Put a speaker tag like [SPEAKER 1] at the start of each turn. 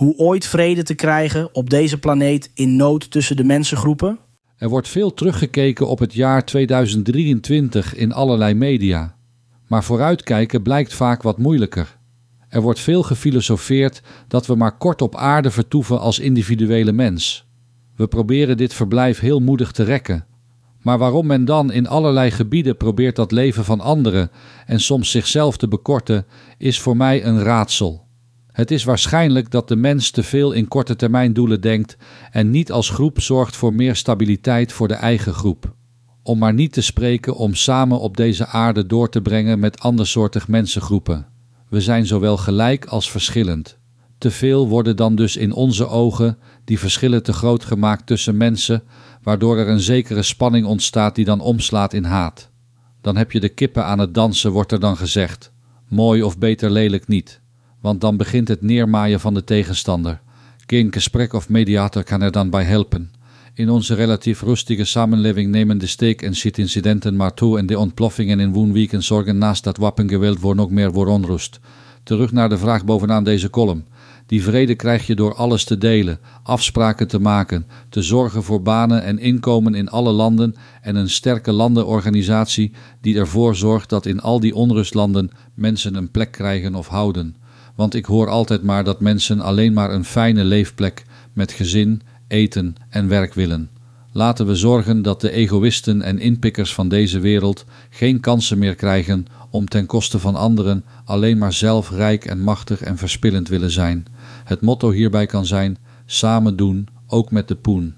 [SPEAKER 1] hoe ooit vrede te krijgen op deze planeet in nood tussen de mensengroepen?
[SPEAKER 2] Er wordt veel teruggekeken op het jaar 2023 in allerlei media. Maar vooruitkijken blijkt vaak wat moeilijker. Er wordt veel gefilosofeerd dat we maar kort op aarde vertoeven als individuele mens. We proberen dit verblijf heel moedig te rekken. Maar waarom men dan in allerlei gebieden probeert dat leven van anderen en soms zichzelf te bekorten, is voor mij een raadsel. Het is waarschijnlijk dat de mens te veel in korte termijn doelen denkt en niet als groep zorgt voor meer stabiliteit voor de eigen groep. Om maar niet te spreken om samen op deze aarde door te brengen met andersoortig mensengroepen. We zijn zowel gelijk als verschillend. Te veel worden dan dus in onze ogen die verschillen te groot gemaakt tussen mensen, waardoor er een zekere spanning ontstaat die dan omslaat in haat. Dan heb je de kippen aan het dansen, wordt er dan gezegd. Mooi of beter lelijk niet, want dan begint het neermaaien van de tegenstander. Geen gesprek of mediator kan er dan bij helpen. In onze relatief rustige samenleving nemen de steek- en incidenten maar toe en de ontploffingen in woonweken zorgen naast dat wapengeweld voor nog meer voor onrust. Terug naar de vraag bovenaan deze kolom. Die vrede krijg je door alles te delen, afspraken te maken, te zorgen voor banen en inkomen in alle landen en een sterke landenorganisatie die ervoor zorgt dat in al die onrustlanden mensen een plek krijgen of houden. Want ik hoor altijd maar dat mensen alleen maar een fijne leefplek met gezin, eten en werk willen. Laten we zorgen dat de egoïsten en inpikkers van deze wereld geen kansen meer krijgen om ten koste van anderen alleen maar zelf rijk en machtig en verspillend willen zijn. Het motto hierbij kan zijn: samen doen, ook met de poen.